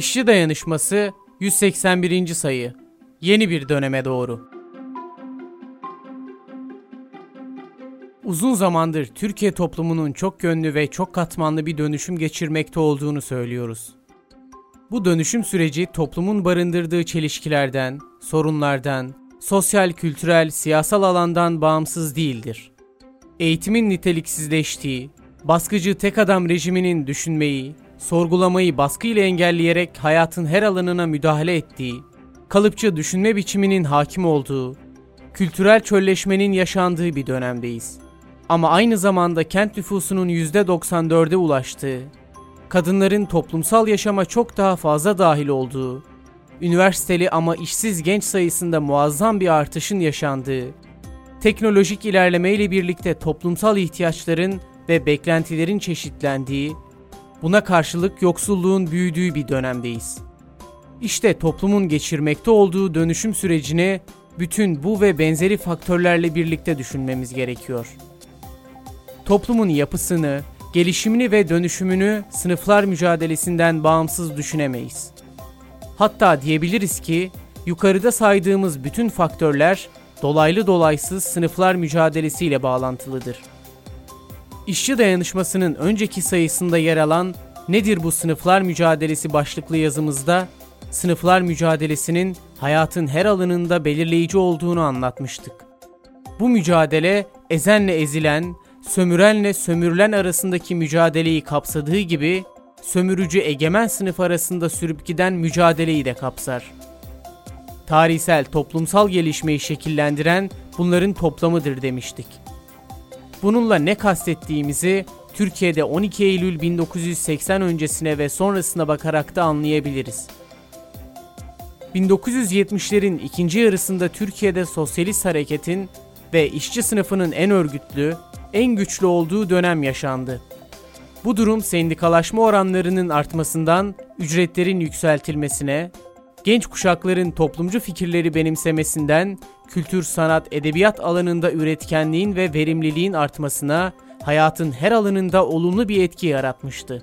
İşçi Dayanışması 181. sayı. Yeni bir döneme doğru. Uzun zamandır Türkiye toplumunun çok yönlü ve çok katmanlı bir dönüşüm geçirmekte olduğunu söylüyoruz. Bu dönüşüm süreci toplumun barındırdığı çelişkilerden, sorunlardan, sosyal, kültürel, siyasal alandan bağımsız değildir. Eğitimin niteliksizleştiği, baskıcı tek adam rejiminin düşünmeyi, sorgulamayı baskıyla engelleyerek hayatın her alanına müdahale ettiği, kalıpçı düşünme biçiminin hakim olduğu, kültürel çölleşmenin yaşandığı bir dönemdeyiz. Ama aynı zamanda kent nüfusunun %94'e ulaştığı, kadınların toplumsal yaşama çok daha fazla dahil olduğu, üniversiteli ama işsiz genç sayısında muazzam bir artışın yaşandığı, teknolojik ilerlemeyle birlikte toplumsal ihtiyaçların ve beklentilerin çeşitlendiği, buna karşılık yoksulluğun büyüdüğü bir dönemdeyiz. İşte toplumun geçirmekte olduğu dönüşüm sürecini bütün bu ve benzeri faktörlerle birlikte düşünmemiz gerekiyor. Toplumun yapısını, gelişimini ve dönüşümünü sınıflar mücadelesinden bağımsız düşünemeyiz. Hatta diyebiliriz ki yukarıda saydığımız bütün faktörler dolaylı dolaysız sınıflar mücadelesiyle bağlantılıdır. İşçi dayanışmasının önceki sayısında yer alan Nedir bu sınıflar mücadelesi başlıklı yazımızda sınıflar mücadelesinin hayatın her alanında belirleyici olduğunu anlatmıştık. Bu mücadele ezenle ezilen, sömürenle sömürülen arasındaki mücadeleyi kapsadığı gibi sömürücü egemen sınıf arasında sürüp giden mücadeleyi de kapsar. Tarihsel toplumsal gelişmeyi şekillendiren bunların toplamıdır demiştik. Bununla ne kastettiğimizi Türkiye'de 12 Eylül 1980 öncesine ve sonrasına bakarak da anlayabiliriz. 1970'lerin ikinci yarısında Türkiye'de sosyalist hareketin ve işçi sınıfının en örgütlü, en güçlü olduğu dönem yaşandı. Bu durum sendikalaşma oranlarının artmasından ücretlerin yükseltilmesine, genç kuşakların toplumcu fikirleri benimsemesinden kültür, sanat, edebiyat alanında üretkenliğin ve verimliliğin artmasına, hayatın her alanında olumlu bir etki yaratmıştı.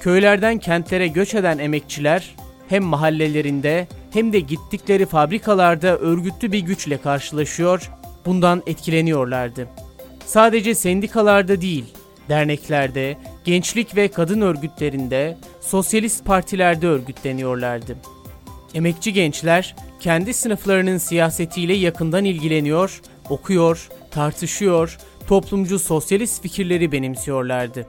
Köylerden kentlere göç eden emekçiler hem mahallelerinde hem de gittikleri fabrikalarda örgütlü bir güçle karşılaşıyor, bundan etkileniyorlardı. Sadece sendikalarda değil, derneklerde, gençlik ve kadın örgütlerinde, sosyalist partilerde örgütleniyorlardı. Emekçi gençler kendi sınıflarının siyasetiyle yakından ilgileniyor, okuyor, tartışıyor, toplumcu sosyalist fikirleri benimsiyorlardı.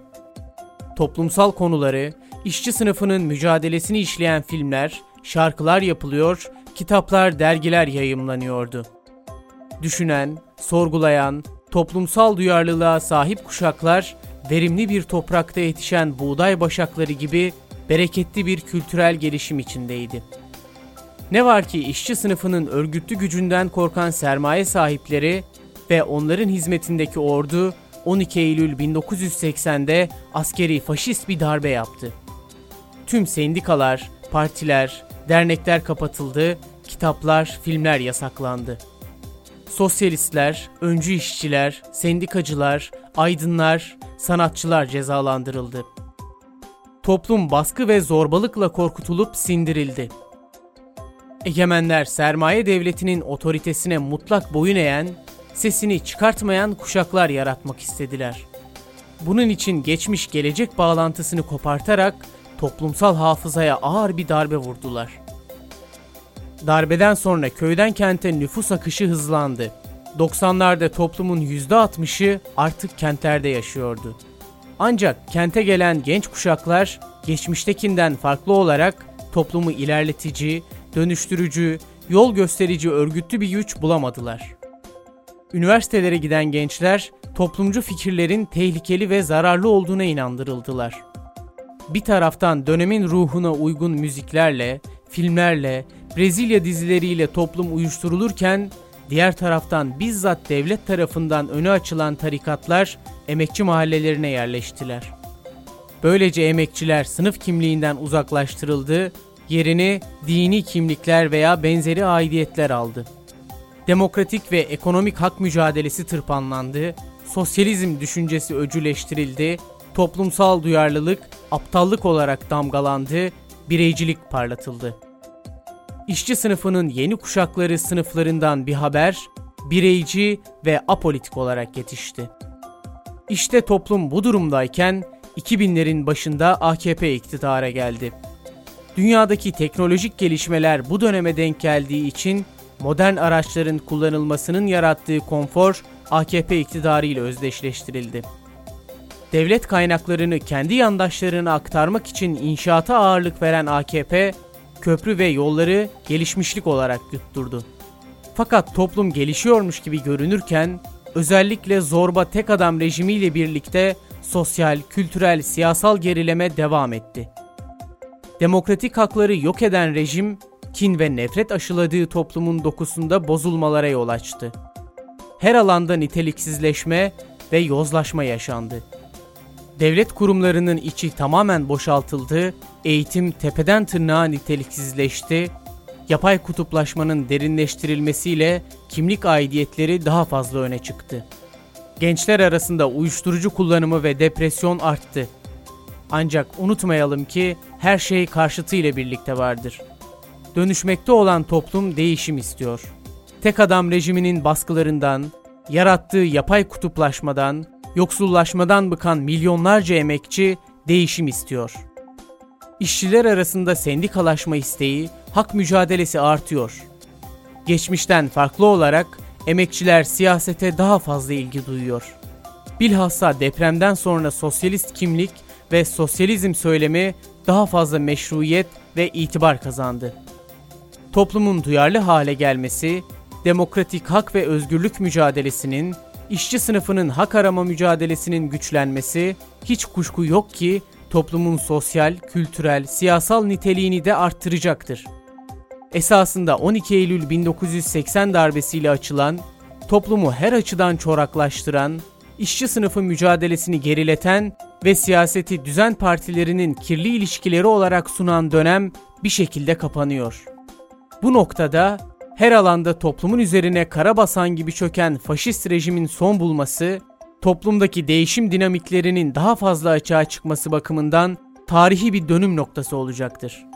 Toplumsal konuları, işçi sınıfının mücadelesini işleyen filmler, şarkılar yapılıyor, kitaplar, dergiler yayımlanıyordu. Düşünen, sorgulayan, toplumsal duyarlılığa sahip kuşaklar, verimli bir toprakta yetişen buğday başakları gibi bereketli bir kültürel gelişim içindeydi. Ne var ki işçi sınıfının örgütlü gücünden korkan sermaye sahipleri ve onların hizmetindeki ordu 12 Eylül 1980'de askeri faşist bir darbe yaptı. Tüm sendikalar, partiler, dernekler kapatıldı, kitaplar, filmler yasaklandı. Sosyalistler, öncü işçiler, sendikacılar, aydınlar, sanatçılar cezalandırıldı. Toplum baskı ve zorbalıkla korkutulup sindirildi. Egemenler sermaye devletinin otoritesine mutlak boyun eğen, sesini çıkartmayan kuşaklar yaratmak istediler. Bunun için geçmiş gelecek bağlantısını kopartarak toplumsal hafızaya ağır bir darbe vurdular. Darbeden sonra köyden kente nüfus akışı hızlandı. 90'larda toplumun %60'ı artık kentlerde yaşıyordu. Ancak kente gelen genç kuşaklar geçmiştekinden farklı olarak toplumu ilerletici, dönüştürücü, yol gösterici örgütlü bir güç bulamadılar. Üniversitelere giden gençler toplumcu fikirlerin tehlikeli ve zararlı olduğuna inandırıldılar. Bir taraftan dönemin ruhuna uygun müziklerle, filmlerle, Brezilya dizileriyle toplum uyuşturulurken diğer taraftan bizzat devlet tarafından önü açılan tarikatlar emekçi mahallelerine yerleştiler. Böylece emekçiler sınıf kimliğinden uzaklaştırıldı, yerini dini kimlikler veya benzeri aidiyetler aldı. Demokratik ve ekonomik hak mücadelesi tırpanlandı, sosyalizm düşüncesi öcüleştirildi, toplumsal duyarlılık aptallık olarak damgalandı, bireycilik parlatıldı. İşçi sınıfının yeni kuşakları sınıflarından bir haber, bireyci ve apolitik olarak yetişti. İşte toplum bu durumdayken 2000'lerin başında AKP iktidara geldi. Dünyadaki teknolojik gelişmeler bu döneme denk geldiği için modern araçların kullanılmasının yarattığı konfor AKP iktidarı ile özdeşleştirildi. Devlet kaynaklarını kendi yandaşlarına aktarmak için inşaata ağırlık veren AKP, köprü ve yolları gelişmişlik olarak yutturdu. Fakat toplum gelişiyormuş gibi görünürken, özellikle zorba tek adam rejimiyle birlikte sosyal, kültürel, siyasal gerileme devam etti. Demokratik hakları yok eden rejim, kin ve nefret aşıladığı toplumun dokusunda bozulmalara yol açtı. Her alanda niteliksizleşme ve yozlaşma yaşandı. Devlet kurumlarının içi tamamen boşaltıldı, eğitim tepeden tırnağa niteliksizleşti, yapay kutuplaşmanın derinleştirilmesiyle kimlik aidiyetleri daha fazla öne çıktı. Gençler arasında uyuşturucu kullanımı ve depresyon arttı. Ancak unutmayalım ki her şey karşıtıyla birlikte vardır. Dönüşmekte olan toplum değişim istiyor. Tek adam rejiminin baskılarından, yarattığı yapay kutuplaşmadan, yoksullaşmadan bıkan milyonlarca emekçi değişim istiyor. İşçiler arasında sendikalaşma isteği, hak mücadelesi artıyor. Geçmişten farklı olarak emekçiler siyasete daha fazla ilgi duyuyor. Bilhassa depremden sonra sosyalist kimlik ve sosyalizm söylemi daha fazla meşruiyet ve itibar kazandı. Toplumun duyarlı hale gelmesi, demokratik hak ve özgürlük mücadelesinin, işçi sınıfının hak arama mücadelesinin güçlenmesi hiç kuşku yok ki toplumun sosyal, kültürel, siyasal niteliğini de arttıracaktır. Esasında 12 Eylül 1980 darbesiyle açılan, toplumu her açıdan çoraklaştıran, işçi sınıfı mücadelesini gerileten ve siyaseti düzen partilerinin kirli ilişkileri olarak sunan dönem bir şekilde kapanıyor. Bu noktada her alanda toplumun üzerine kara basan gibi çöken faşist rejimin son bulması, toplumdaki değişim dinamiklerinin daha fazla açığa çıkması bakımından tarihi bir dönüm noktası olacaktır.